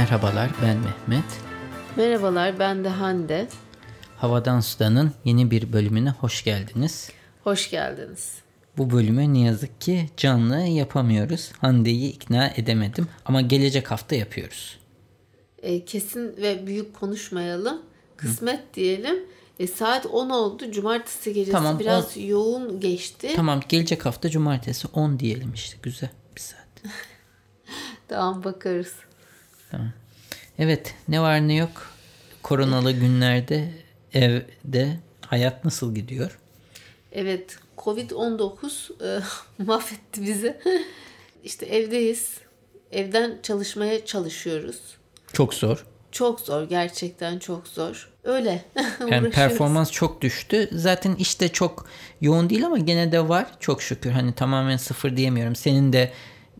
Merhabalar ben Mehmet. Merhabalar ben de Hande. Havadan Sudan'ın yeni bir bölümüne hoş geldiniz. Hoş geldiniz. Bu bölümü ne yazık ki canlı yapamıyoruz. Hande'yi ikna edemedim ama gelecek hafta yapıyoruz. E, kesin ve büyük konuşmayalım. Kısmet Hı. diyelim. E, saat 10 oldu. Cumartesi gecesi tamam, biraz on... yoğun geçti. Tamam gelecek hafta cumartesi 10 diyelim işte. Güzel bir saat. tamam bakarız. Tamam. Evet ne var ne yok. Koronalı günlerde evde hayat nasıl gidiyor? Evet Covid-19 e, mahvetti bizi. İşte evdeyiz. Evden çalışmaya çalışıyoruz. Çok zor. Çok zor gerçekten çok zor. Öyle. yani performans çok düştü. Zaten işte çok yoğun değil ama gene de var çok şükür. Hani tamamen sıfır diyemiyorum. Senin de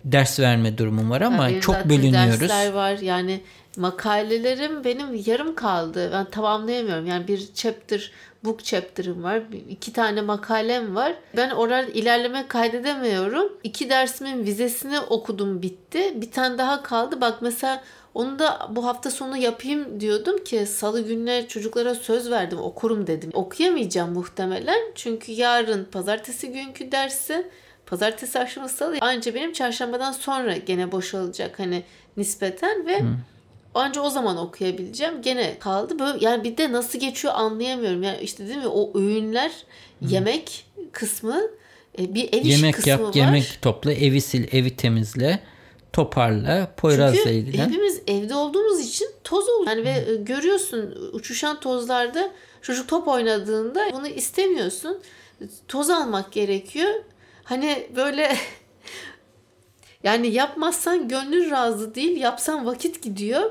ders verme durumun var ama Tabii çok bölünüyoruz. Dersler var yani makalelerim benim yarım kaldı. Ben tamamlayamıyorum. Yani bir chapter book chapter'ım var. iki tane makalem var. Ben orada ilerleme kaydedemiyorum. İki dersimin vizesini okudum bitti. Bir tane daha kaldı. Bak mesela onu da bu hafta sonu yapayım diyordum ki salı gününe çocuklara söz verdim okurum dedim. Okuyamayacağım muhtemelen çünkü yarın pazartesi günkü dersi pazartesi akşamı salı anca benim çarşambadan sonra gene boşalacak hani nispeten ve hmm. Anca o zaman okuyabileceğim. Gene kaldı. Böyle yani bir de nasıl geçiyor anlayamıyorum. Yani işte değil mi o öğünler, hmm. yemek kısmı e, bir ev yemek kısmı yap, var. Yemek topla, evi sil, evi temizle toparla, Poyraz'la Çünkü ilgilen. hepimiz evde olduğumuz için toz oluyor. Yani ve e, görüyorsun uçuşan tozlarda çocuk top oynadığında bunu istemiyorsun. Toz almak gerekiyor. Hani böyle yani yapmazsan gönlün razı değil, yapsan vakit gidiyor.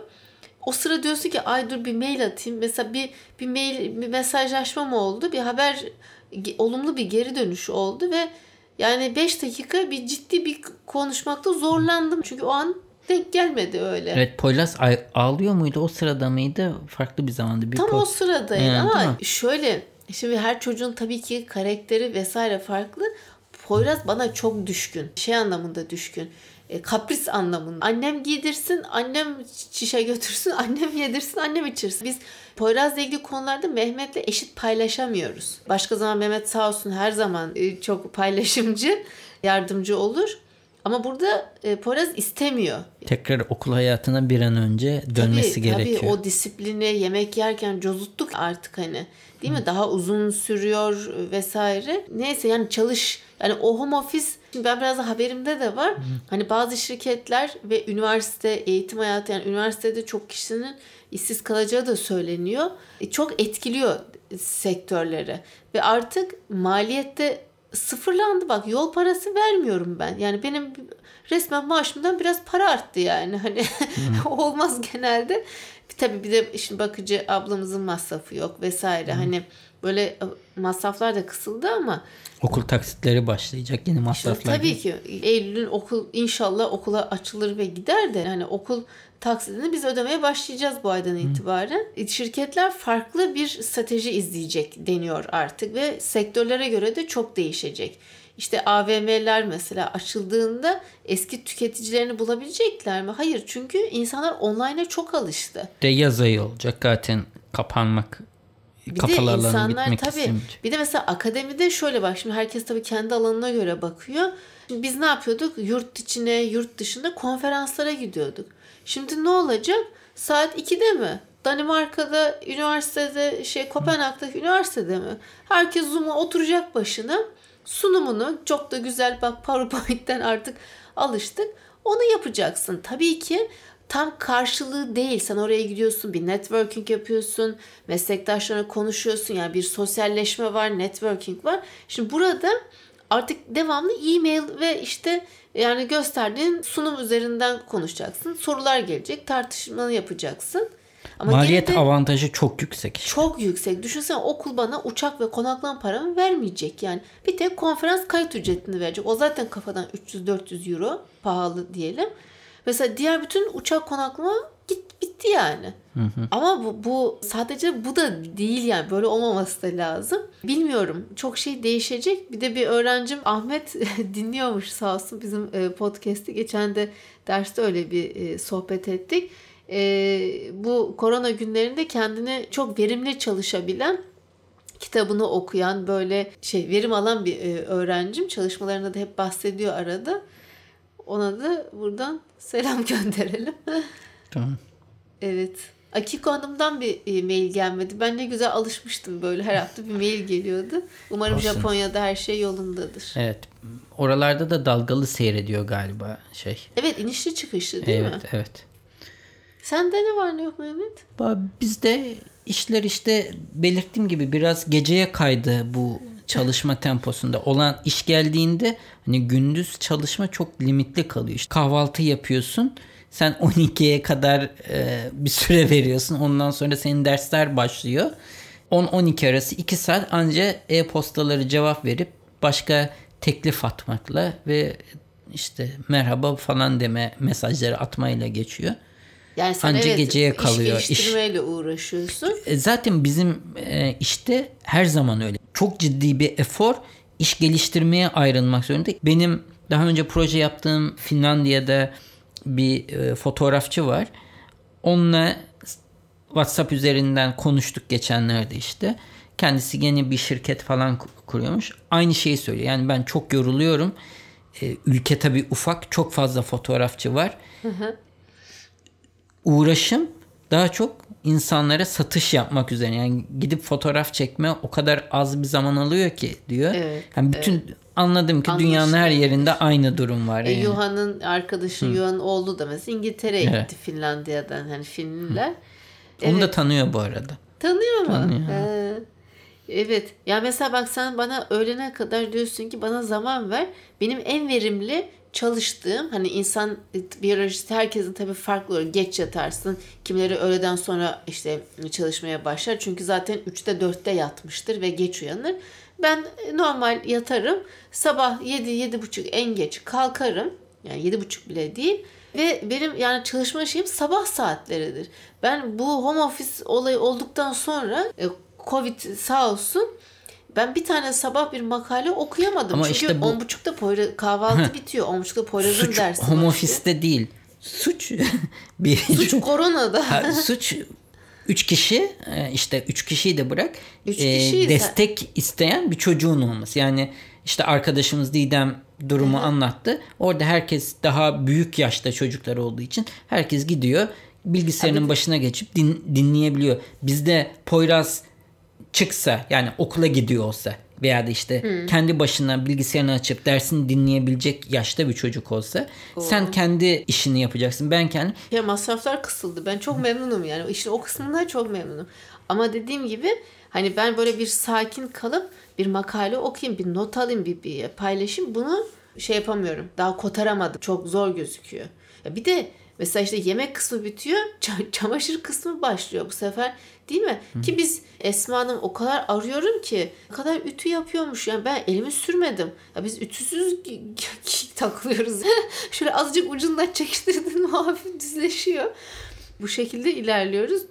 O sıra diyorsun ki ay dur bir mail atayım. Mesela bir bir mail bir mesajlaşmam oldu. Bir haber olumlu bir geri dönüş oldu ve yani 5 dakika bir ciddi bir konuşmakta zorlandım. Çünkü o an denk gelmedi öyle. Evet Poyraz ağlıyor muydu? O sırada mıydı? Farklı bir zamandı. Bir Tam o sıradaydı ee, ama şöyle şimdi her çocuğun tabii ki karakteri vesaire farklı. Poyraz bana çok düşkün. Şey anlamında düşkün. E, kapris anlamında. Annem giydirsin, annem şişe götürsün, annem yedirsin, annem içirsin. Biz Poyraz'la ilgili konularda Mehmet'le eşit paylaşamıyoruz. Başka zaman Mehmet sağ olsun her zaman e, çok paylaşımcı, yardımcı olur. Ama burada e, Poyraz istemiyor. Tekrar okul hayatına bir an önce dönmesi tabii, gerekiyor. Tabii o disiplini yemek yerken cozuttuk artık hani. Değil Hı. mi? Daha uzun sürüyor vesaire. Neyse yani çalış yani o home office şimdi ben biraz da haberimde de var. Hı. Hani bazı şirketler ve üniversite eğitim hayatı yani üniversitede çok kişinin işsiz kalacağı da söyleniyor. E, çok etkiliyor sektörleri ve artık maliyette sıfırlandı bak yol parası vermiyorum ben. Yani benim resmen maaşımdan biraz para arttı yani. Hani olmaz genelde. Tabii bir de şimdi bakıcı ablamızın masrafı yok vesaire. Hmm. Hani böyle e, masraflar da kısıldı ama okul taksitleri başlayacak yeni masraflar. tabii ki Eylül'ün okul inşallah okula açılır ve gider de hani okul taksidini biz ödemeye başlayacağız bu aydan hmm. itibaren. E, şirketler farklı bir strateji izleyecek deniyor artık ve sektörlere göre de çok değişecek. İşte AVM'ler mesela açıldığında eski tüketicilerini bulabilecekler mi? Hayır çünkü insanlar online'a çok alıştı. De yaz ayı olacak zaten kapanmak bir de insanlar tabii istemeyecek. bir de mesela akademide şöyle bak şimdi herkes tabii kendi alanına göre bakıyor. Şimdi biz ne yapıyorduk? Yurt içine, yurt dışında konferanslara gidiyorduk. Şimdi ne olacak? Saat 2'de mi? Danimarka'da üniversitede şey Kopenhag'daki üniversitede mi? Herkes Zoom'a oturacak başına sunumunu çok da güzel bak PowerPoint'ten artık alıştık. Onu yapacaksın. Tabii ki tam karşılığı değil. Sen oraya gidiyorsun, bir networking yapıyorsun, meslektaşlarına konuşuyorsun. Yani bir sosyalleşme var, networking var. Şimdi burada artık devamlı e-mail ve işte yani gösterdiğin sunum üzerinden konuşacaksın. Sorular gelecek, tartışmanı yapacaksın. Ama Maliyet avantajı çok yüksek. Çok yüksek. Düşünsene okul bana uçak ve konaklama paramı vermeyecek yani. Bir tek konferans kayıt ücretini verecek. O zaten kafadan 300-400 euro pahalı diyelim. Mesela diğer bütün uçak konaklama git bitti yani. Hı hı. Ama bu, bu sadece bu da değil yani böyle olmaması da lazım. Bilmiyorum çok şey değişecek. Bir de bir öğrencim Ahmet dinliyormuş sağ olsun bizim e, podcast'i. Geçen de derste öyle bir e, sohbet ettik bu korona günlerinde kendini çok verimli çalışabilen kitabını okuyan böyle şey verim alan bir e, öğrencim çalışmalarında da hep bahsediyor arada. Ona da buradan selam gönderelim. Tamam. evet. Akiko Hanım'dan bir e, mail gelmedi. Ben ne güzel alışmıştım böyle her hafta bir mail geliyordu. Umarım Olsun. Japonya'da her şey yolundadır. Evet. Oralarda da dalgalı seyrediyor galiba şey. Evet inişli çıkışlı değil evet, mi? Evet evet. Sende ne var ne yok Mehmet? Bizde işler işte belirttiğim gibi biraz geceye kaydı bu çalışma temposunda. Olan iş geldiğinde hani gündüz çalışma çok limitli kalıyor. İşte kahvaltı yapıyorsun. Sen 12'ye kadar e, bir süre veriyorsun. Ondan sonra senin dersler başlıyor. 10-12 arası 2 saat anca e-postaları cevap verip başka teklif atmakla ve işte merhaba falan deme mesajları atmayla geçiyor. Yani sen Anca evet, geceye kalıyor. İş geliştirmeyle iş. uğraşıyorsun. E, zaten bizim e, işte her zaman öyle. Çok ciddi bir efor iş geliştirmeye ayrılmak zorunda. Benim daha önce proje yaptığım Finlandiya'da bir e, fotoğrafçı var. Onunla WhatsApp üzerinden konuştuk geçenlerde işte. Kendisi yeni bir şirket falan kuruyormuş. Aynı şeyi söylüyor. Yani ben çok yoruluyorum. E, ülke tabii ufak. Çok fazla fotoğrafçı var. Hı hı uğraşım daha çok insanlara satış yapmak üzerine. Yani gidip fotoğraf çekme o kadar az bir zaman alıyor ki diyor. Evet, yani bütün evet. anladım ki Anlaşılıyor. dünyanın her yerinde aynı durum var. E, yani. Yuhan'ın arkadaşı Hı. Yuhan oğlu da mesela İngiltere'ye evet. gitti Finlandiya'dan hani Finliler. Evet. Onu da tanıyor bu arada. Tanıyor mu? Tanıyor. Ee, evet. Ya mesela bak sen bana öğlene kadar diyorsun ki bana zaman ver. Benim en verimli çalıştığım hani insan biyolojisi herkesin tabii farklı olur. Geç yatarsın. Kimileri öğleden sonra işte çalışmaya başlar. Çünkü zaten 3'te 4'te yatmıştır ve geç uyanır. Ben normal yatarım. Sabah 7 7.30 en geç kalkarım. Yani 7.30 bile değil. Ve benim yani çalışma şeyim sabah saatleridir. Ben bu home office olayı olduktan sonra e, Covid sağ olsun ben bir tane sabah bir makale okuyamadım. Ama Çünkü işte bu... 10.30'da Poyraz, kahvaltı bitiyor. 10.30'da Poyraz'ın suç, dersi home office'te değil. Suç bir suç koronada. ha, suç üç kişi e, işte üç kişiyi de bırak üç e, destek isteyen bir çocuğun olması. Yani işte arkadaşımız Didem durumu Hı-hı. anlattı. Orada herkes daha büyük yaşta çocuklar olduğu için herkes gidiyor bilgisayarının Tabii. başına geçip din, dinleyebiliyor. Bizde Poyraz çıksa yani okula gidiyor olsa veya da işte hmm. kendi başına bilgisayarını açıp dersini dinleyebilecek yaşta bir çocuk olsa Oo. sen kendi işini yapacaksın. Ben kendi ya masraflar kısıldı. Ben çok memnunum yani. İşte o kısmından çok memnunum. Ama dediğim gibi hani ben böyle bir sakin kalıp bir makale okuyayım, bir not alayım, bir, bir paylaşayım. Bunu şey yapamıyorum. Daha kotaramadım. Çok zor gözüküyor. Ya bir de mesela işte yemek kısmı bitiyor, çamaşır kısmı başlıyor bu sefer. Değil mi? Hı. Ki biz Esma Hanım o kadar arıyorum ki ne kadar ütü yapıyormuş. Yani ben elimi sürmedim. Ya biz ütüsüz takılıyoruz. Şöyle azıcık ucundan çekiştirdin hafif düzleşiyor. Bu şekilde ilerliyoruz.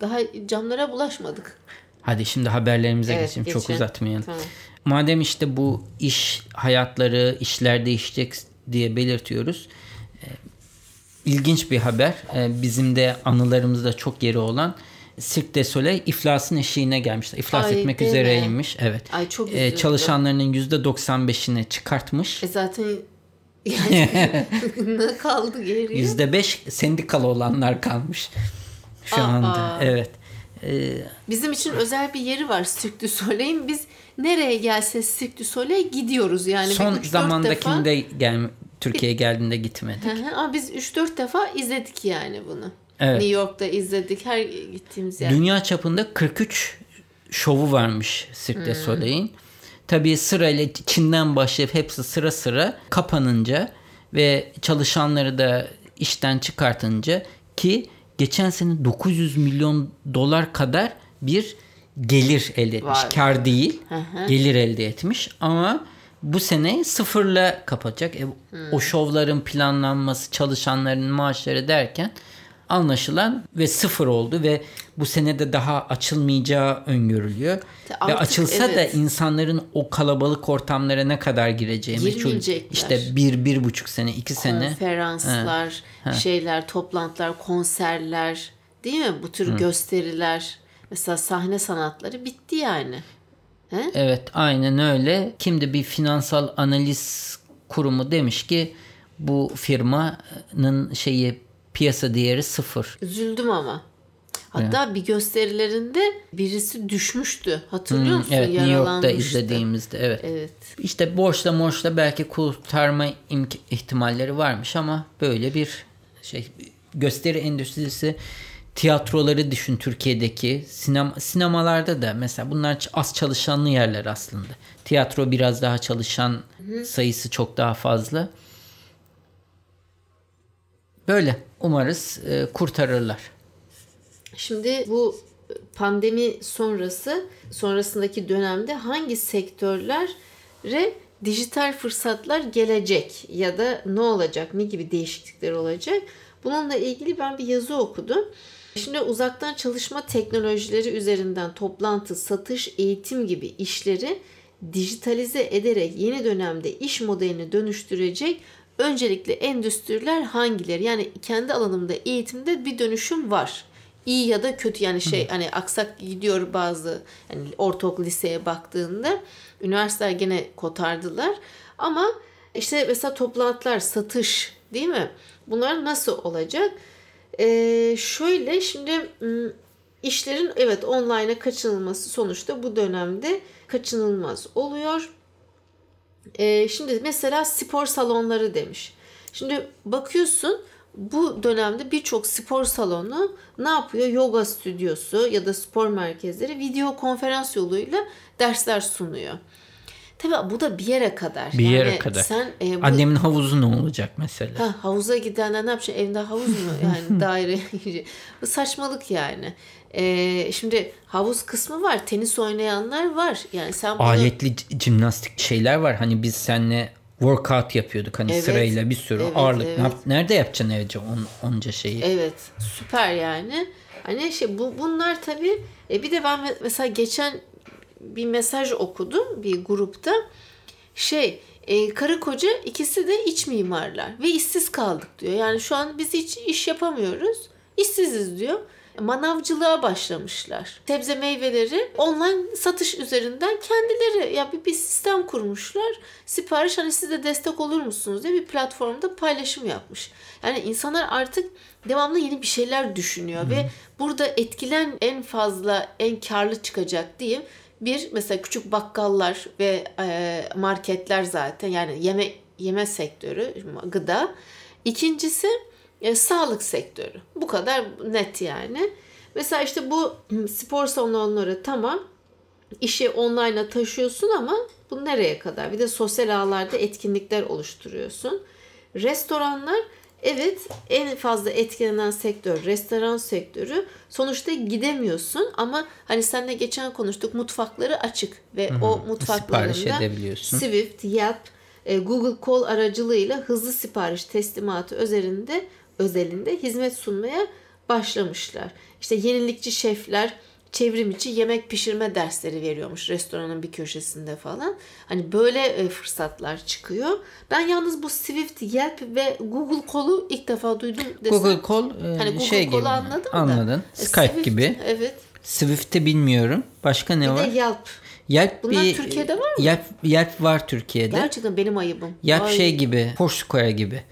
Daha camlara bulaşmadık. Hadi şimdi haberlerimize evet, geçelim. Geçelim. Çok uzatmayalım. Tamam. Madem işte bu iş hayatları, işler değişecek diye belirtiyoruz. İlginç bir haber. E, bizim de anılarımızda çok yeri olan Cirque du Soleil iflasın eşiğine gelmişler. İflas Ay, etmek üzereymiş. Evet. Ay çok ee, çalışanlarının %95'ini çıkartmış. E zaten yani ne kaldı geriye? %5 sendikalı olanlar kalmış şu Aa. anda. Evet. Ee, Bizim için özel bir yeri var Cirque du Soleil'in. Biz nereye gelse Cirque du Soleil gidiyoruz. Yani Son zamandakinde defa... gel Türkiye'ye geldiğinde gitmedik. Ama biz 3-4 defa izledik yani bunu. Evet. New York'ta izledik her gittiğimiz yer. Dünya çapında 43 şovu varmış Cirque du hmm. Soleil'in. Tabii sırayla Çin'den başlayıp hepsi sıra sıra kapanınca ve çalışanları da işten çıkartınca ki geçen sene 900 milyon dolar kadar bir gelir elde etmiş. Var. Kar değil, gelir elde etmiş ama bu sene sıfırla kapatacak. E, hmm. O şovların planlanması, çalışanların maaşları derken anlaşılan ve sıfır oldu ve bu senede daha açılmayacağı öngörülüyor. Artık, Ve açılsa evet. da insanların o kalabalık ortamlara ne kadar gireceği meçhul. İşte bir, bir buçuk sene, iki sene. Konferanslar, şeyler, toplantılar, konserler değil mi? Bu tür Hı. gösteriler. Mesela sahne sanatları bitti yani. He? Evet aynen öyle. Kimde bir finansal analiz kurumu demiş ki bu firmanın şeyi piyasa değeri sıfır. Üzüldüm ama. Hatta evet. bir gösterilerinde birisi düşmüştü. Hatırlıyor hmm, musun? Evet New York'ta izlediğimizde evet. evet. İşte borçla morçla belki kurtarma ihtimalleri varmış ama böyle bir şey gösteri endüstrisi tiyatroları düşün Türkiye'deki sinema, sinemalarda da mesela bunlar az çalışanlı yerler aslında. Tiyatro biraz daha çalışan Hı. sayısı çok daha fazla. Böyle umarız e, kurtarırlar. Şimdi bu pandemi sonrası sonrasındaki dönemde hangi sektörlere dijital fırsatlar gelecek ya da ne olacak, ne gibi değişiklikler olacak? Bununla ilgili ben bir yazı okudum. Şimdi uzaktan çalışma teknolojileri üzerinden toplantı, satış, eğitim gibi işleri dijitalize ederek yeni dönemde iş modelini dönüştürecek öncelikle endüstriler hangileri? Yani kendi alanımda eğitimde bir dönüşüm var. İyi ya da kötü yani şey hani aksak gidiyor bazı yani ortaokul liseye baktığında üniversiteler gene kotardılar ama işte mesela toplantılar, satış değil mi? Bunlar nasıl olacak? Ee, şöyle şimdi işlerin evet online'a kaçınılması sonuçta bu dönemde kaçınılmaz oluyor. Ee, şimdi mesela spor salonları demiş. Şimdi bakıyorsun bu dönemde birçok spor salonu ne yapıyor? Yoga stüdyosu ya da spor merkezleri video konferans yoluyla dersler sunuyor. Tabii bu da bir yere kadar. Bir yani yere kadar. Sen e, bu... Annemin havuzu ne olacak mesela? Ha, havuza gidenler ne yapacak? Evde havuz mu? Yani daire. bu saçmalık yani. E, şimdi havuz kısmı var. Tenis oynayanlar var. Yani sen bunu... Aletli jimnastik şeyler var. Hani biz seninle workout yapıyorduk hani evet, sırayla bir sürü evet, ağırlık. Evet. Nerede yapacaksın evce on, onca şeyi? Evet. Süper yani. Hani şey bu bunlar tabii e, bir de ben mesela geçen bir mesaj okudum bir grupta. Şey e, karı koca ikisi de iç mimarlar ve işsiz kaldık diyor. Yani şu an biz hiç iş yapamıyoruz. İşsiziz diyor. Manavcılığa başlamışlar. Sebze meyveleri online satış üzerinden kendileri ya bir, bir sistem kurmuşlar. Sipariş hani siz de destek olur musunuz diye bir platformda paylaşım yapmış. Yani insanlar artık devamlı yeni bir şeyler düşünüyor hmm. ve burada etkilen en fazla en karlı çıkacak diyeyim bir mesela küçük bakkallar ve e, marketler zaten yani yeme yeme sektörü, gıda. İkincisi e, sağlık sektörü. Bu kadar net yani. Mesela işte bu spor salonları tamam işi online'a taşıyorsun ama bu nereye kadar? Bir de sosyal ağlarda etkinlikler oluşturuyorsun. Restoranlar Evet en fazla etkilenen sektör restoran sektörü. Sonuçta gidemiyorsun ama hani seninle geçen konuştuk mutfakları açık ve Hı-hı. o mutfaklarında Swift, Yelp, e, Google Call aracılığıyla hızlı sipariş teslimatı üzerinde özelinde hizmet sunmaya başlamışlar. İşte yenilikçi şefler çevrim içi yemek pişirme dersleri veriyormuş restoranın bir köşesinde falan. Hani böyle e, fırsatlar çıkıyor. Ben yalnız bu Swift, Yelp ve Google Call'u ilk defa duydum desem. Google Call e, hani Google şey gibi. anladım Anladın. da. E, Skype Swift, gibi. Evet. Swift'i bilmiyorum. Başka ne bir var? Bir de Yelp. Yelp Bunlar bir, Türkiye'de var mı? Yelp, Yelp var Türkiye'de. Gerçekten benim ayıbım. Yelp Ay. şey gibi, Foursquare gibi.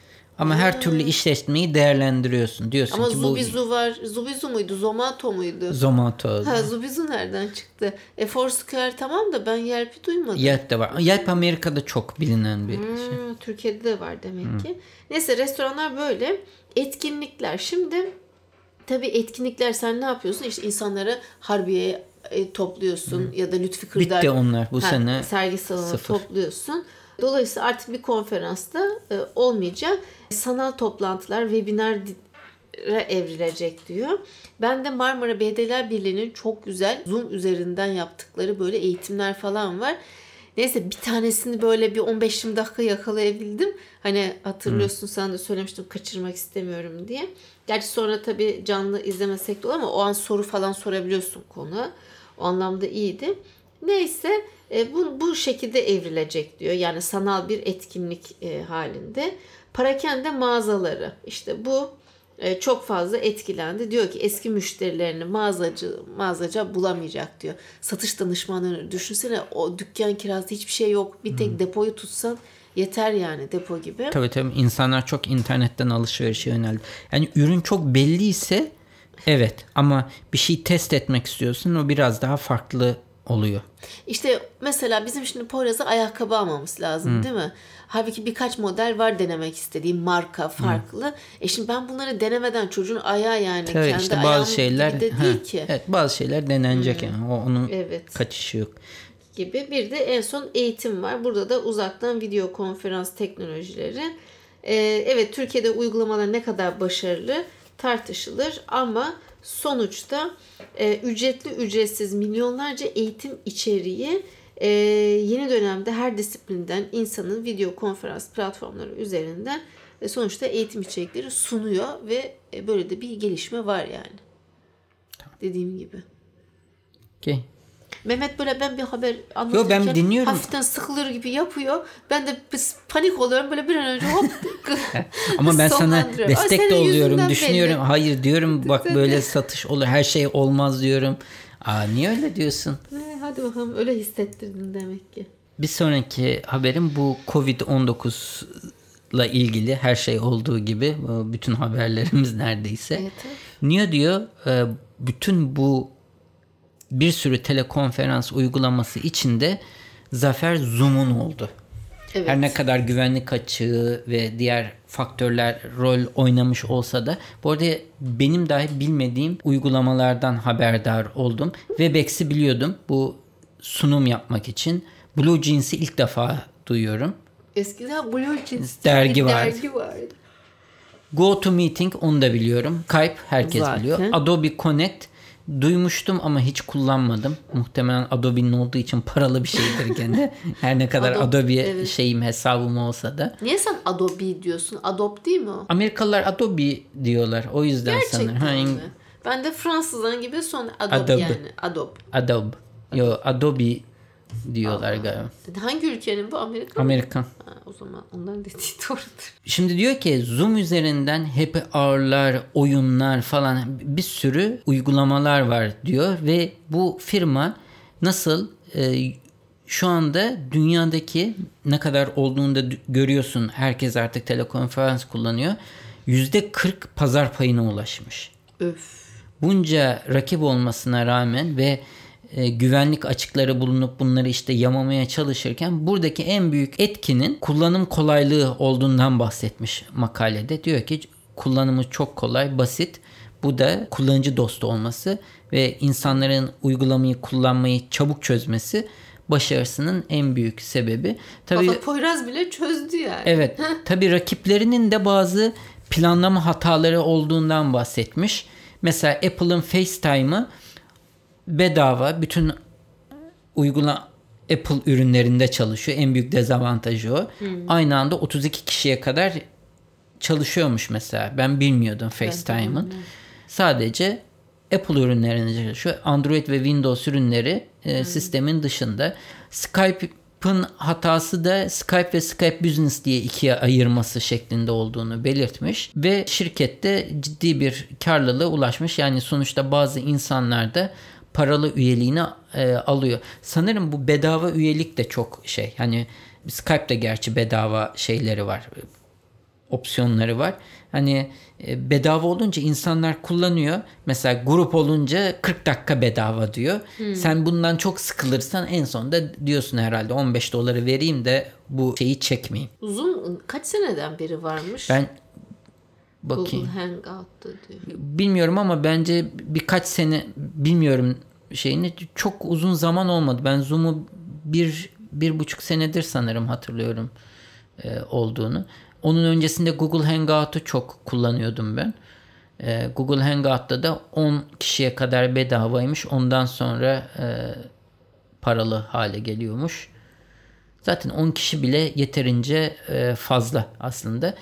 Ama her türlü işletmeyi değerlendiriyorsun. Diyorsun Ama ki Zubizu bu... var. Zubizu muydu? Zomato muydu? Zomato. Ha Zubizu nereden çıktı? E Foursquare tamam da ben Yelp'i duymadım. Yelp de var. Yelp Amerika'da çok bilinen bir hmm, şey. Türkiye'de de var demek hmm. ki. Neyse restoranlar böyle. Etkinlikler. Şimdi tabii etkinlikler sen ne yapıyorsun? İşte insanları Harbiye'ye e, topluyorsun hmm. ya da Lütfi Kırdar. Bitti onlar bu ha, sene. Sergi salonu topluyorsun. Dolayısıyla artık bir konferansta e, olmayacak. Sanal toplantılar, webinar evrilecek diyor. Ben de Marmara Belediyeler Birliği'nin çok güzel Zoom üzerinden yaptıkları böyle eğitimler falan var. Neyse bir tanesini böyle bir 15-20 dakika yakalayabildim. Hani hatırlıyorsun hmm. sen de söylemiştim kaçırmak istemiyorum diye. Gerçi sonra tabii canlı izlemesek de olur ama o an soru falan sorabiliyorsun konu. O anlamda iyiydi. Neyse e, bu, bu şekilde evrilecek diyor. Yani sanal bir etkinlik e, halinde. Parakende mağazaları. İşte bu e, çok fazla etkilendi. Diyor ki eski müşterilerini mağazacı mağazaca bulamayacak diyor. Satış danışmanlarını düşünsene o dükkan kirası hiçbir şey yok. Bir tek hmm. depoyu tutsan yeter yani depo gibi. Tabii tabii insanlar çok internetten alışverişe yöneldi. Yani ürün çok belli ise evet ama bir şey test etmek istiyorsun o biraz daha farklı oluyor. İşte mesela bizim şimdi Poyraz'a ayakkabı almamız lazım hmm. değil mi? Halbuki birkaç model var denemek istediğim marka farklı. Hmm. E şimdi ben bunları denemeden çocuğun ayağı yani Tabii kendi işte bazı şeyler de değil ki. Evet bazı şeyler denenecek hmm. yani. O, onun evet. kaçışı yok gibi. Bir de en son eğitim var. Burada da uzaktan video konferans teknolojileri. Ee, evet Türkiye'de uygulamalar ne kadar başarılı tartışılır ama sonuçta e, ücretli ücretsiz milyonlarca eğitim içeriği e, yeni dönemde her disiplinden insanın video konferans platformları üzerinden e, sonuçta eğitim içerikleri sunuyor ve e, böyle de bir gelişme var yani. Tamam. Dediğim gibi. Okay. Mehmet böyle ben bir haber anlatırken Yo, ben dinliyorum. hafiften sıkılır gibi yapıyor. Ben de panik oluyorum böyle bir an önce hop Ama ben sana destek de oluyorum düşünüyorum. Belli. Hayır diyorum bak böyle satış olur her şey olmaz diyorum. Aa niye öyle diyorsun? Ee, hadi bakalım öyle hissettirdin demek ki. Bir sonraki haberim bu Covid-19 ile ilgili her şey olduğu gibi bütün haberlerimiz neredeyse. Evet, evet. Niye diyor e, bütün bu bir sürü telekonferans uygulaması içinde zafer Zoom'un oldu. Evet. Her ne kadar güvenlik açığı ve diğer faktörler rol oynamış olsa da bu arada benim dahi bilmediğim uygulamalardan haberdar oldum. Webex'i biliyordum bu sunum yapmak için. Blue Jeans'i ilk defa duyuyorum. Eskiden Blue Jeans dergi vardı. dergi vardı. Go to Meeting onu da biliyorum. Skype herkes Zaten. biliyor. Adobe Connect duymuştum ama hiç kullanmadım. Muhtemelen Adobe'nin olduğu için paralı bir şeydir gene. Her ne kadar Adobe, Adobe evet. şeyim hesabım olsa da. Niye sen Adobe diyorsun? Adobe değil mi o? Amerikalılar Adobe diyorlar. O yüzden Gerçekten sanırım. Mi? Ben de Fransızdan gibi son Adobe, Adobe. yani. Adobe. Adobe. Yo Adobe diyorlar Allah. galiba. Hangi ülkenin bu? Amerika Amerika. Ha, o zaman ondan dediği doğrudur. Şimdi diyor ki Zoom üzerinden happy hour'lar, oyunlar falan bir sürü uygulamalar var diyor ve bu firma nasıl e, şu anda dünyadaki ne kadar olduğunu da görüyorsun. Herkes artık telekonferans kullanıyor. Yüzde 40 pazar payına ulaşmış. Öf. Bunca rakip olmasına rağmen ve e, güvenlik açıkları bulunup bunları işte yamamaya çalışırken buradaki en büyük etkinin kullanım kolaylığı olduğundan bahsetmiş makalede. Diyor ki kullanımı çok kolay, basit. Bu da kullanıcı dostu olması ve insanların uygulamayı kullanmayı çabuk çözmesi başarısının en büyük sebebi. Tabii Baba Poyraz bile çözdü yani. Evet. tabii rakiplerinin de bazı planlama hataları olduğundan bahsetmiş. Mesela Apple'ın FaceTime'ı bedava bütün uygula Apple ürünlerinde çalışıyor. En büyük dezavantajı o. Hmm. Aynı anda 32 kişiye kadar çalışıyormuş mesela. Ben bilmiyordum FaceTime'ın. Sadece Apple ürünlerinde çalışıyor. Android ve Windows ürünleri e, hmm. sistemin dışında. Skype'ın hatası da Skype ve Skype Business diye ikiye ayırması şeklinde olduğunu belirtmiş ve şirkette ciddi bir karlılığa ulaşmış. Yani sonuçta bazı insanlar da paralı üyeliğini e, alıyor. Sanırım bu bedava üyelik de çok şey. Hani Skype'de gerçi bedava şeyleri var. Opsiyonları var. Hani e, bedava olunca insanlar kullanıyor. Mesela grup olunca 40 dakika bedava diyor. Hmm. Sen bundan çok sıkılırsan en sonunda diyorsun herhalde 15 doları vereyim de bu şeyi çekmeyeyim. Uzun kaç seneden beri varmış? Ben Bakayım. Google Hangout'ta diyor. Bilmiyorum ama bence birkaç sene bilmiyorum şeyini çok uzun zaman olmadı. Ben Zoom'u bir, bir buçuk senedir sanırım hatırlıyorum e, olduğunu. Onun öncesinde Google Hangout'u çok kullanıyordum ben. E, Google Hangout'ta da 10 kişiye kadar bedavaymış. Ondan sonra e, paralı hale geliyormuş. Zaten 10 kişi bile yeterince e, fazla aslında.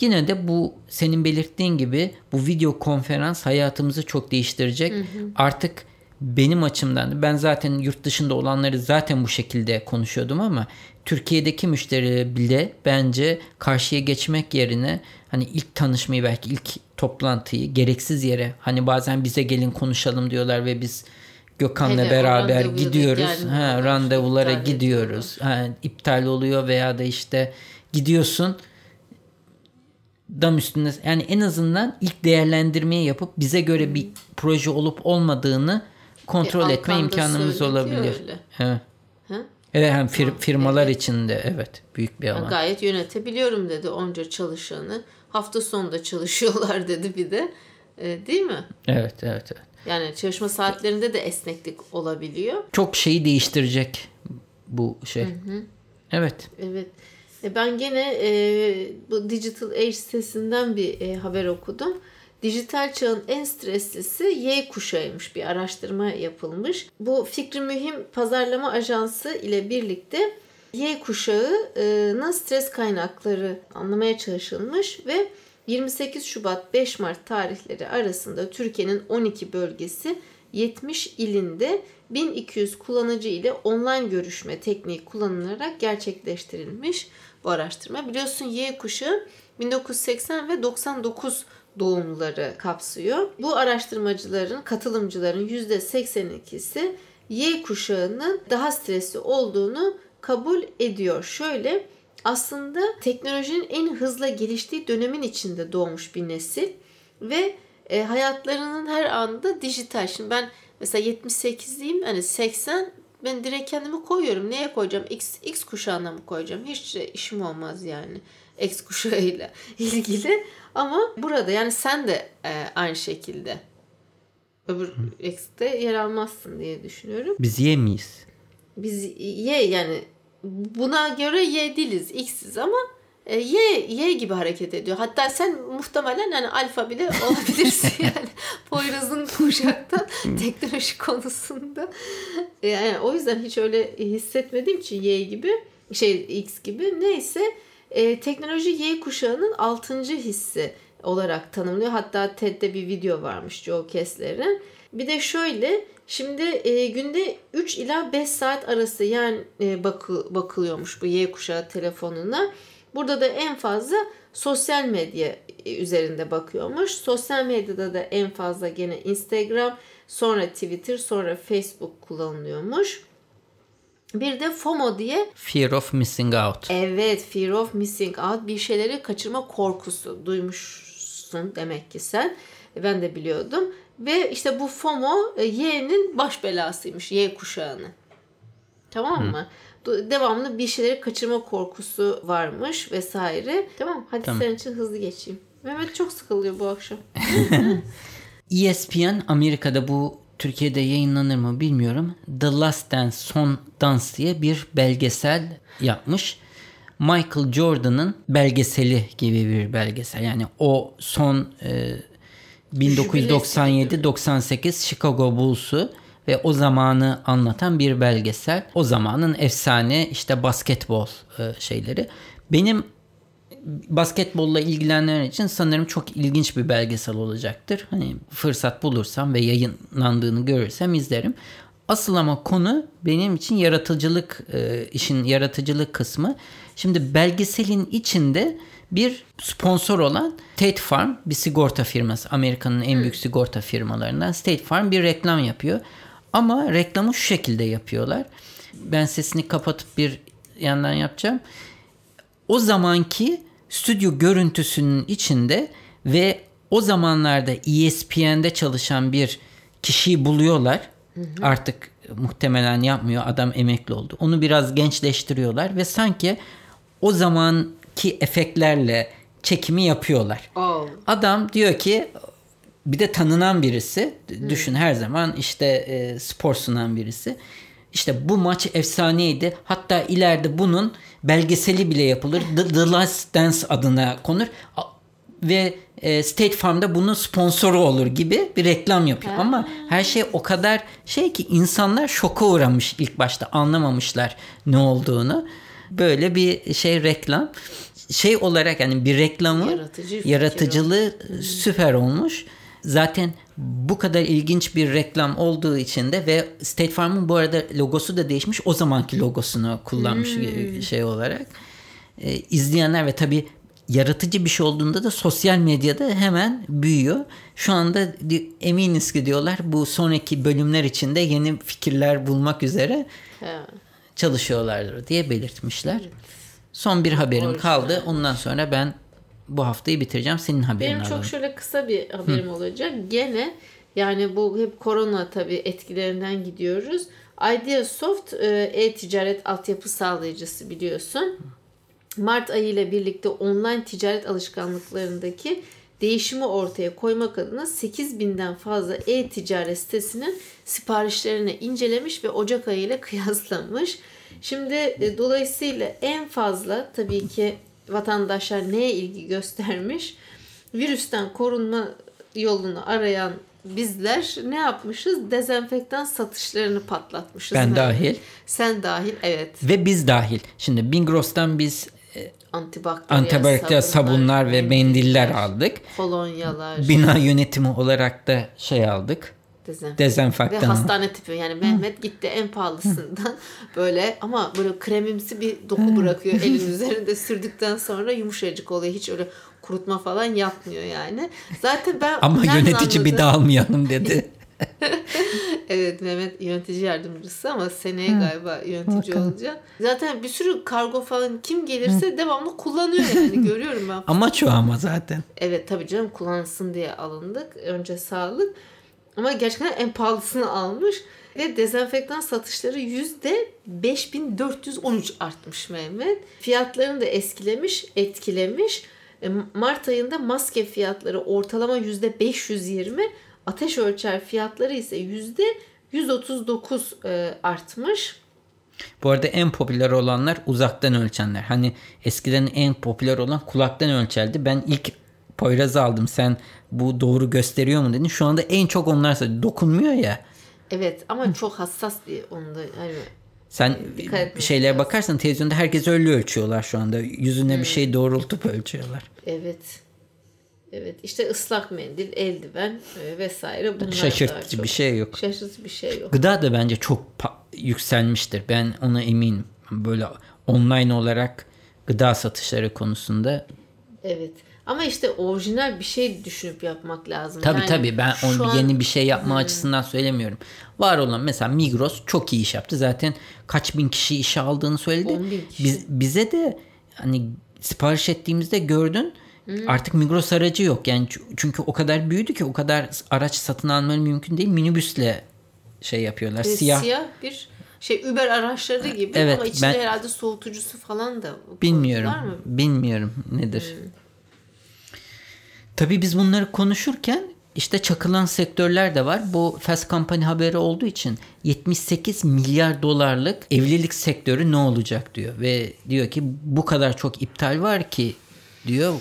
Yine de bu senin belirttiğin gibi bu video konferans hayatımızı çok değiştirecek. Hı hı. Artık benim açımdan ben zaten yurt dışında olanları zaten bu şekilde konuşuyordum ama Türkiye'deki müşteri bile bence karşıya geçmek yerine hani ilk tanışmayı belki ilk toplantıyı gereksiz yere hani bazen bize gelin konuşalım diyorlar ve biz Gökhan'la Hele beraber gidiyoruz. Ha, randevulara gidiyoruz. Ha, iptal oluyor veya da işte gidiyorsun dam üstünde yani en azından ilk değerlendirmeyi yapıp bize göre bir proje olup olmadığını kontrol e, etme imkanımız olabilir. Evet. Ha? Evet hem fir, firmalar evet. içinde evet büyük bir alan. gayet yönetebiliyorum dedi onca çalışanı. Hafta sonunda çalışıyorlar dedi bir de. E, değil mi? Evet evet evet. Yani çalışma saatlerinde de esneklik olabiliyor. Çok şeyi değiştirecek bu şey. Hı hı. Evet. Evet. E ben gene e, bu Digital Age sitesinden bir e, haber okudum. Dijital çağın en streslisi Y kuşağıymış bir araştırma yapılmış. Bu fikri mühim pazarlama ajansı ile birlikte Y kuşağının stres kaynakları anlamaya çalışılmış ve 28 Şubat 5 Mart tarihleri arasında Türkiye'nin 12 bölgesi 70 ilinde 1200 kullanıcı ile online görüşme tekniği kullanılarak gerçekleştirilmiş bu araştırma. Biliyorsun Y kuşağı 1980 ve 99 doğumluları kapsıyor. Bu araştırmacıların, katılımcıların %82'si Y kuşağının daha stresli olduğunu kabul ediyor. Şöyle aslında teknolojinin en hızla geliştiği dönemin içinde doğmuş bir nesil ve e, hayatlarının her anında dijital. Şimdi ben mesela 78'liyim hani 80 ben direkt kendimi koyuyorum. Neye koyacağım? X, X kuşağına mı koyacağım? Hiç işim olmaz yani. X kuşağıyla ilgili. Ama burada yani sen de e, aynı şekilde öbür X'te yer almazsın diye düşünüyorum. Biz Y miyiz? Biz Y yani buna göre Y değiliz. X'iz ama e, Y, Y gibi hareket ediyor. Hatta sen muhtemelen yani alfa bile olabilirsin yani. Poyraz'ın kuşaktan teknoloji konusunda. Yani o yüzden hiç öyle hissetmediğim için Y gibi şey X gibi neyse e, teknoloji Y kuşağının 6. hissi olarak tanımlıyor. Hatta TED'de bir video varmış Joe Kessler'in. Bir de şöyle şimdi e, günde 3 ila 5 saat arası yani e, bakı, bakılıyormuş bu Y kuşağı telefonuna. Burada da en fazla sosyal medya e, üzerinde bakıyormuş. Sosyal medyada da en fazla gene Instagram, sonra Twitter, sonra Facebook kullanılıyormuş. Bir de FOMO diye Fear of Missing Out. Evet, Fear of Missing Out bir şeyleri kaçırma korkusu duymuşsun demek ki sen. Ben de biliyordum. Ve işte bu FOMO e, Y'nin baş belasıymış Y kuşağının. Tamam mı? Hı. Devamlı bir şeyleri kaçırma korkusu varmış vesaire. Tamam hadi tamam. senin için hızlı geçeyim. Mehmet çok sıkılıyor bu akşam. ESPN Amerika'da bu Türkiye'de yayınlanır mı bilmiyorum. The Last Dance Son Dans diye bir belgesel yapmış. Michael Jordan'ın belgeseli gibi bir belgesel. Yani o son e, 1997-98 Chicago Bulls'u ve o zamanı anlatan bir belgesel. O zamanın efsane işte basketbol e, şeyleri. Benim basketbolla ilgilenenler için sanırım çok ilginç bir belgesel olacaktır. Hani fırsat bulursam ve yayınlandığını görürsem izlerim. Asıl ama konu benim için yaratıcılık e, işin yaratıcılık kısmı. Şimdi belgeselin içinde bir sponsor olan State Farm bir sigorta firması. Amerika'nın en büyük sigorta firmalarından State Farm bir reklam yapıyor. Ama reklamı şu şekilde yapıyorlar. Ben sesini kapatıp bir yandan yapacağım. O zamanki stüdyo görüntüsünün içinde ve o zamanlarda ESPN'de çalışan bir kişiyi buluyorlar. Hı hı. Artık muhtemelen yapmıyor. Adam emekli oldu. Onu biraz gençleştiriyorlar ve sanki o zamanki efektlerle çekimi yapıyorlar. Oh. Adam diyor ki bir de tanınan birisi. Hı. Düşün her zaman işte e, spor sunan birisi. İşte bu maç efsaneydi. Hatta ileride bunun belgeseli bile yapılır. The, The Last Dance adına konur. Ve e, State Farm'da bunun sponsoru olur gibi bir reklam yapıyor. Ha. Ama her şey o kadar şey ki insanlar şoka uğramış ilk başta anlamamışlar ne olduğunu. Böyle bir şey reklam. Şey olarak yani bir reklamı Yaratıcı yaratıcılığı süper olmuş. Zaten bu kadar ilginç bir reklam olduğu için de ve State Farm'ın bu arada logosu da değişmiş. O zamanki logosunu kullanmış hmm. şey olarak. Ee, izleyenler ve tabii yaratıcı bir şey olduğunda da sosyal medyada hemen büyüyor. Şu anda eminiz ki diyorlar bu sonraki bölümler içinde yeni fikirler bulmak üzere He. çalışıyorlardır diye belirtmişler. Evet. Son bir haberim Orijinal. kaldı. Ondan sonra ben bu haftayı bitireceğim. Senin haberin Benim çok şöyle kısa bir haberim Hı. olacak. Gene yani bu hep korona tabii etkilerinden gidiyoruz. Ideasoft e, e-ticaret altyapı sağlayıcısı biliyorsun. Mart ayı ile birlikte online ticaret alışkanlıklarındaki değişimi ortaya koymak adına 8000'den fazla e-ticaret sitesinin siparişlerini incelemiş ve Ocak ayı ile kıyaslamış. Şimdi e, dolayısıyla en fazla tabii ki vatandaşlar neye ilgi göstermiş? Virüsten korunma yolunu arayan bizler ne yapmışız? Dezenfektan satışlarını patlatmışız. Ben yani. dahil. Sen dahil evet. Ve biz dahil. Şimdi Bingros'tan biz e, antibakteriyel, antibakteriyel sabunlar, sabunlar ve mendiller aldık. Kolonyalar. Bina yönetimi olarak da şey aldık. Dezenfektan. Dezenfektan. Ve hastane tipi yani Mehmet gitti en pahalısından böyle ama böyle kremimsi bir doku bırakıyor elin üzerinde sürdükten sonra yumuşacık oluyor. Hiç öyle kurutma falan yapmıyor yani. Zaten ben Ama yönetici anladım? bir daha almayalım dedi. evet Mehmet yönetici yardımcısı ama seneye Hı. galiba yönetici Bakalım. olacak. Zaten bir sürü kargo falan kim gelirse Hı. devamlı kullanıyor yani görüyorum ben. Amaç o ama zaten. Evet tabii canım kullansın diye alındık. Önce sağlık. Ama gerçekten en pahalısını almış. Ve dezenfektan satışları yüzde 5413 artmış Mehmet. Fiyatlarını da eskilemiş, etkilemiş. E, Mart ayında maske fiyatları ortalama yüzde 520, ateş ölçer fiyatları ise yüzde 139 e, artmış. Bu arada en popüler olanlar uzaktan ölçenler. Hani eskiden en popüler olan kulaktan ölçerdi. Ben ilk Poyraz'ı aldım. Sen bu doğru gösteriyor mu dedin. Şu anda en çok onlar dokunmuyor ya. Evet ama çok hassas bir onda. Yani sen şeylere bakarsan televizyonda herkes öyle ölçüyorlar şu anda. Yüzüne hmm. bir şey doğrultup ölçüyorlar. Evet. Evet işte ıslak mendil, eldiven e, vesaire bunlar Şaşırtıcı bir şey yok. Şaşırtıcı bir şey yok. Gıda da bence çok yükselmiştir. Ben ona eminim. Böyle online olarak gıda satışları konusunda. Evet. Ama işte orijinal bir şey düşünüp yapmak lazım. Tabii yani tabii ben onu an... yeni bir şey yapma hmm. açısından söylemiyorum. Var olan mesela Migros çok iyi iş yaptı. Zaten kaç bin kişi işe aldığını söyledi. Biz, bize de hani sipariş ettiğimizde gördün hmm. artık Migros aracı yok. Yani çünkü o kadar büyüdü ki o kadar araç satın almaları mümkün değil. Minibüsle şey yapıyorlar. E, siyah. Siyah bir şey Uber araçları gibi evet, ama içinde ben, herhalde soğutucusu falan da bilmiyorum. Mı? Bilmiyorum nedir. Hmm. Tabii biz bunları konuşurken işte çakılan sektörler de var. Bu Fast Company haberi olduğu için 78 milyar dolarlık evlilik sektörü ne olacak diyor. Ve diyor ki bu kadar çok iptal var ki diyor.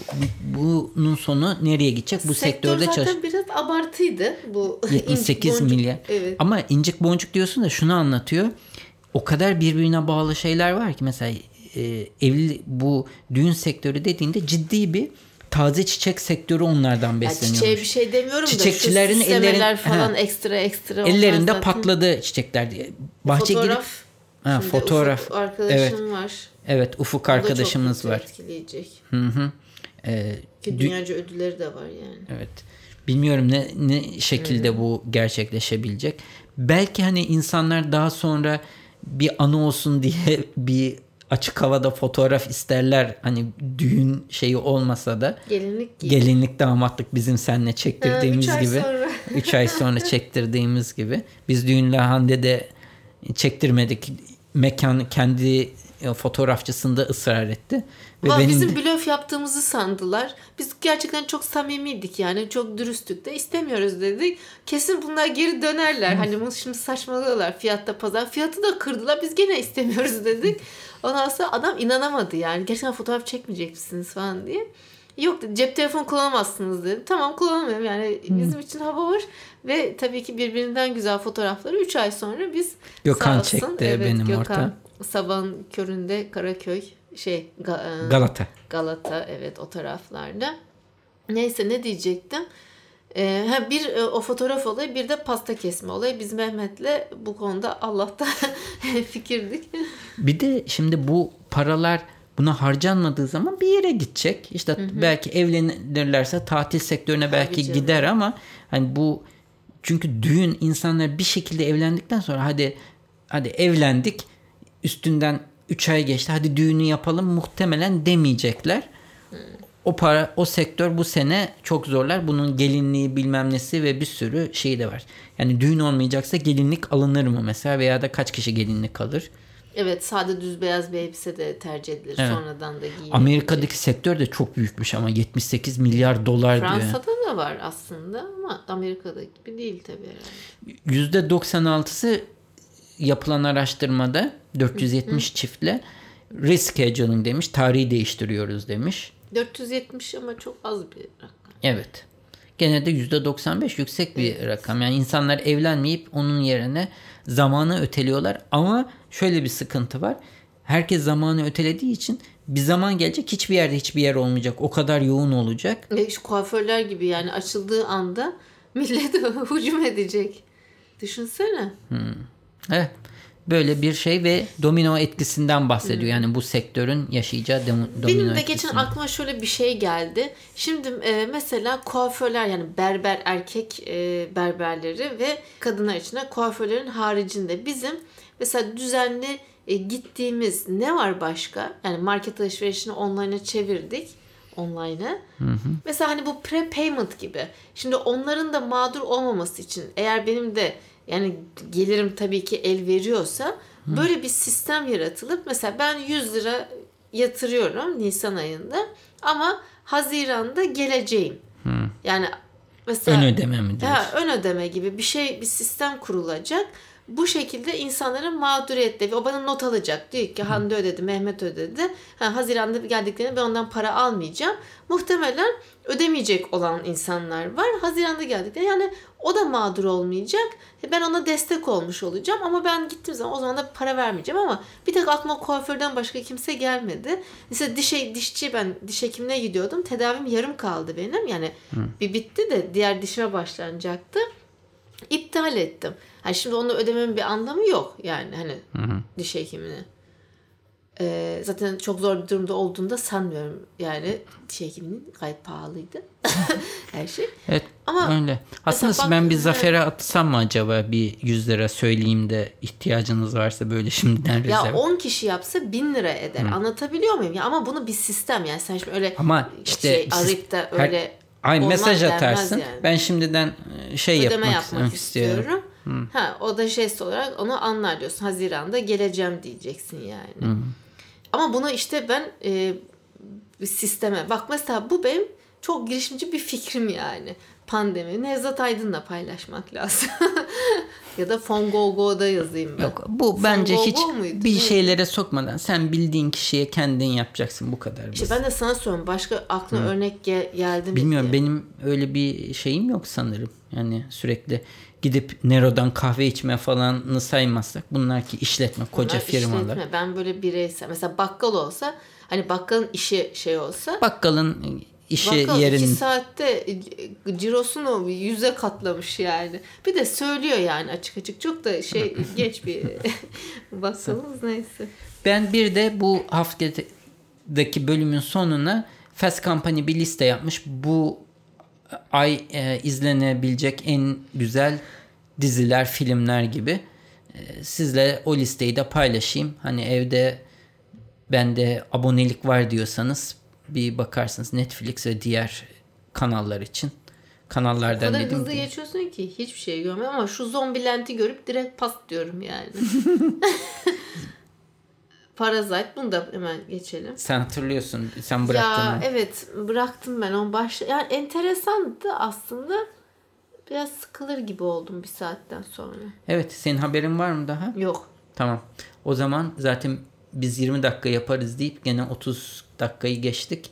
Bunun sonu nereye gidecek? Bu Sektör sektörde çalış. zaten biraz abartıydı bu 78 milyar. Evet. Ama incik boncuk diyorsun da şunu anlatıyor. O kadar birbirine bağlı şeyler var ki mesela e, evli bu düğün sektörü dediğinde ciddi bir taze çiçek sektörü onlardan besleniyor. Çiçeğe bir şey demiyorum Çiçekçilerin da şu ellerin falan he, ekstra ekstra. Ellerinde zaten. patladı çiçekler diye. Bahçe fotoğraf. Gidip, ha, fotoğraf. Ufuk arkadaşım evet. var. Evet Ufuk arkadaşımız var. etkileyecek. Hı hı. Ee, Ki dünyaca ödülleri de var yani. Evet. Bilmiyorum ne ne şekilde Hı-hı. bu gerçekleşebilecek. Belki hani insanlar daha sonra bir anı olsun diye bir açık havada fotoğraf isterler. Hani düğün şeyi olmasa da. Gelinlik gibi. Gelinlik damatlık bizim seninle çektirdiğimiz ha, üç gibi. 3 ay sonra çektirdiğimiz gibi. Biz düğünle Hande'de çektirmedik. Mekan kendi fotoğrafçısında ısrar etti. Ve Ama benim bizim de... blöf yaptığımızı sandılar. Biz gerçekten çok samimiydik yani. Çok dürüsttük de istemiyoruz dedik. Kesin bunlar geri dönerler. hani bunu şimdi saçmalıyorlar fiyatta pazar. Fiyatı da kırdılar. Biz gene istemiyoruz dedik. Ondan sonra adam inanamadı yani. Gerçekten fotoğraf çekmeyecek misiniz falan diye. Yok cep telefonu kullanamazsınız dedim. Tamam kullanamıyorum yani bizim için hava var. Ve tabii ki birbirinden güzel fotoğrafları 3 ay sonra biz Gökhan çekti evet, benim Gökhan. orta. Sabahın köründe Karaköy şey Ga- e, Galata. Galata evet o taraflarda. Neyse ne diyecektim? Ee, bir e, o fotoğraf olayı bir de pasta kesme olayı. Biz Mehmet'le bu konuda Allah'ta fikirdik. Bir de şimdi bu paralar buna harcanmadığı zaman bir yere gidecek. İşte hı hı. belki evlenirlerse tatil sektörüne belki Tabii gider ama hani bu çünkü düğün insanlar bir şekilde evlendikten sonra hadi hadi evlendik üstünden 3 ay geçti hadi düğünü yapalım muhtemelen demeyecekler. O para o sektör bu sene çok zorlar. Bunun gelinliği bilmem nesi ve bir sürü şey de var. Yani düğün olmayacaksa gelinlik alınır mı mesela veya da kaç kişi gelinlik alır? Evet sade düz beyaz bir elbise de tercih edilir. Evet. Sonradan da giyilir. Amerika'daki sektör de çok büyükmüş ama 78 milyar dolar Fransa'da diyor. Fransa'da da var aslında ama Amerika'da gibi değil tabii herhalde. %96'sı yapılan araştırmada 470 Hı. çiftle rescheduling demiş. Tarihi değiştiriyoruz demiş. 470 ama çok az bir rakam. Evet. Gene de %95 yüksek bir evet. rakam. Yani insanlar evlenmeyip onun yerine zamanı öteliyorlar. Ama şöyle bir sıkıntı var. Herkes zamanı ötelediği için bir zaman gelecek hiçbir yerde hiçbir yer olmayacak. O kadar yoğun olacak. E, şu kuaförler gibi yani açıldığı anda millet hücum edecek. Düşünsene. Hmm. Evet böyle bir şey ve domino etkisinden bahsediyor. Yani bu sektörün yaşayacağı domino Benim de geçen aklıma şöyle bir şey geldi. Şimdi e, mesela kuaförler yani berber erkek e, berberleri ve kadınlar için de kuaförlerin haricinde bizim mesela düzenli e, gittiğimiz ne var başka? Yani market alışverişini online'a çevirdik online'a. Mesela hani bu pre-payment gibi. Şimdi onların da mağdur olmaması için eğer benim de yani gelirim tabii ki el veriyorsa Hı. böyle bir sistem yaratılıp mesela ben 100 lira yatırıyorum Nisan ayında ama Haziran'da geleceğim. Hı. Yani mesela ön ödeme mi diyorsun? Ha, ön ödeme gibi bir şey bir sistem kurulacak bu şekilde insanların mağduriyette ve o bana not alacak. Diyor ki Hande ödedi, Mehmet ödedi. Ha, Haziran'da geldiklerinde ben ondan para almayacağım. Muhtemelen ödemeyecek olan insanlar var. Haziran'da geldiklerinde yani o da mağdur olmayacak. E, ben ona destek olmuş olacağım ama ben gittiğim zaman o zaman da para vermeyeceğim ama bir tek aklıma kuaförden başka kimse gelmedi. Mesela diş, dişçi ben diş hekimine gidiyordum. Tedavim yarım kaldı benim. Yani Hı. bir bitti de diğer dişime başlanacaktı. İptal ettim. Hani şimdi onu ödememin bir anlamı yok yani hani hı hı. diş hekimine. Ee, zaten çok zor bir durumda olduğunda sanmıyorum yani diş hekiminin gayet pahalıydı her şey. Evet Ama öyle. Aslında bak, ben bir Zafer'e atsam mı acaba bir 100 lira söyleyeyim de ihtiyacınız varsa böyle şimdiden rezerv. Ya 10 kişi yapsa 1000 lira eder. Hı. Anlatabiliyor muyum? Ya ama bunu bir sistem yani sen şimdi öyle Ama işte şey, arayıp da öyle her, Ay mesaj atarsın. Yani. Ben şimdiden e, şey Ödeme yapmak, yapmak istiyorum. istiyorum. Hı. Ha o da jest olarak onu anlar diyorsun. Haziranda geleceğim diyeceksin yani. Hı. Ama bunu işte ben e, sisteme bak mesela bu benim çok girişimci bir fikrim yani. Pandemi Nevzat Aydın'la paylaşmak lazım. ya da Fongogo'da yazayım ben. Yok bu bence hiç muydu? bir şeylere sokmadan sen bildiğin kişiye kendin yapacaksın bu kadar. İşte ben de sana soruyorum. Başka aklına Hı. örnek gel- geldi mi? Bilmiyorum diye. benim öyle bir şeyim yok sanırım. Yani sürekli gidip Nero'dan kahve içme falanını saymazsak bunlar ki işletme koca bunlar firmalar. Işletme. Ben böyle bireysel mesela bakkal olsa hani bakkalın işi şey olsa. Bakkalın işi Bakkal yerin... iki saatte cirosunu yüze katlamış yani. Bir de söylüyor yani açık açık. Çok da şey geç bir bakkalımız neyse. Ben bir de bu haftadaki bölümün sonuna Fast Company bir liste yapmış. Bu ay e, izlenebilecek en güzel diziler, filmler gibi. E, sizle o listeyi de paylaşayım. Hani evde bende abonelik var diyorsanız bir bakarsınız Netflix ve diğer kanallar için. Kanallardan dedim. O kadar hızlı ki. geçiyorsun ki hiçbir şey görmüyorum ama şu zombi lenti görüp direkt pas diyorum yani. Parazite bunu da hemen geçelim. Sen hatırlıyorsun. Sen bıraktın. Ya mı? evet bıraktım ben onu baş. Yani enteresandı aslında. Biraz sıkılır gibi oldum bir saatten sonra. Evet senin haberin var mı daha? Yok. Tamam. O zaman zaten biz 20 dakika yaparız deyip gene 30 dakikayı geçtik.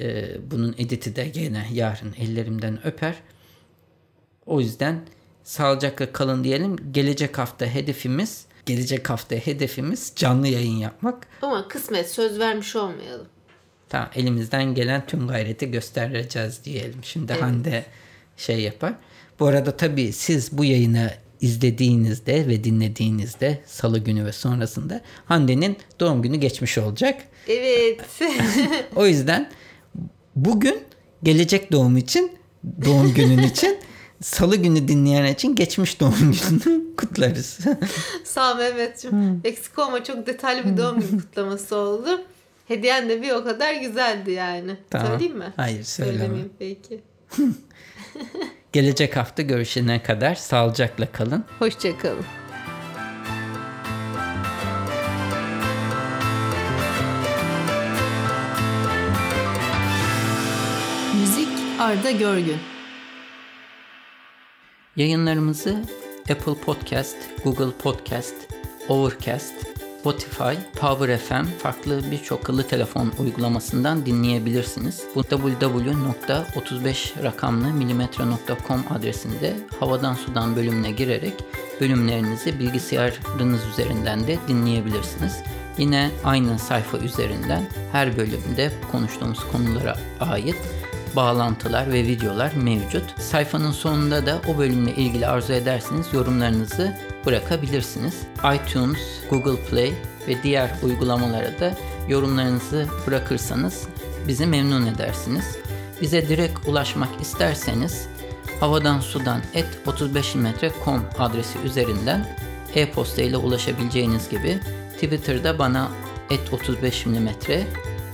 Ee, bunun editi de gene yarın ellerimden öper. O yüzden sağlıcakla kalın diyelim. Gelecek hafta hedefimiz Gelecek hafta hedefimiz canlı yayın yapmak. Ama kısmet söz vermiş olmayalım. Tamam elimizden gelen tüm gayreti göstereceğiz diyelim. Şimdi evet. Hande şey yapar. Bu arada tabii siz bu yayını izlediğinizde ve dinlediğinizde salı günü ve sonrasında Hande'nin doğum günü geçmiş olacak. Evet. o yüzden bugün gelecek doğum için doğum günün için salı günü dinleyen için geçmiş doğum gününü kutlarız. Sağ ol Mehmetciğim. Hmm. Eksik olma çok detaylı bir doğum günü kutlaması oldu. Hediyen de bir o kadar güzeldi yani. Tamam. Söyleyeyim mi? Hayır söyleme. Söylemeyeyim peki. Gelecek hafta görüşene kadar sağlıcakla kalın. Hoşçakalın. Müzik Arda Görgün Yayınlarımızı Apple Podcast, Google Podcast, Overcast, Spotify, Power FM farklı birçok akıllı telefon uygulamasından dinleyebilirsiniz. Bu www.35 rakamlı adresinde havadan sudan bölümüne girerek bölümlerinizi bilgisayarınız üzerinden de dinleyebilirsiniz. Yine aynı sayfa üzerinden her bölümde konuştuğumuz konulara ait bağlantılar ve videolar mevcut. Sayfanın sonunda da o bölümle ilgili arzu ederseniz yorumlarınızı bırakabilirsiniz. iTunes, Google Play ve diğer uygulamalara da yorumlarınızı bırakırsanız bizi memnun edersiniz. Bize direkt ulaşmak isterseniz havadan sudan et 35 metre.com adresi üzerinden e-posta ile ulaşabileceğiniz gibi Twitter'da bana et 35 metre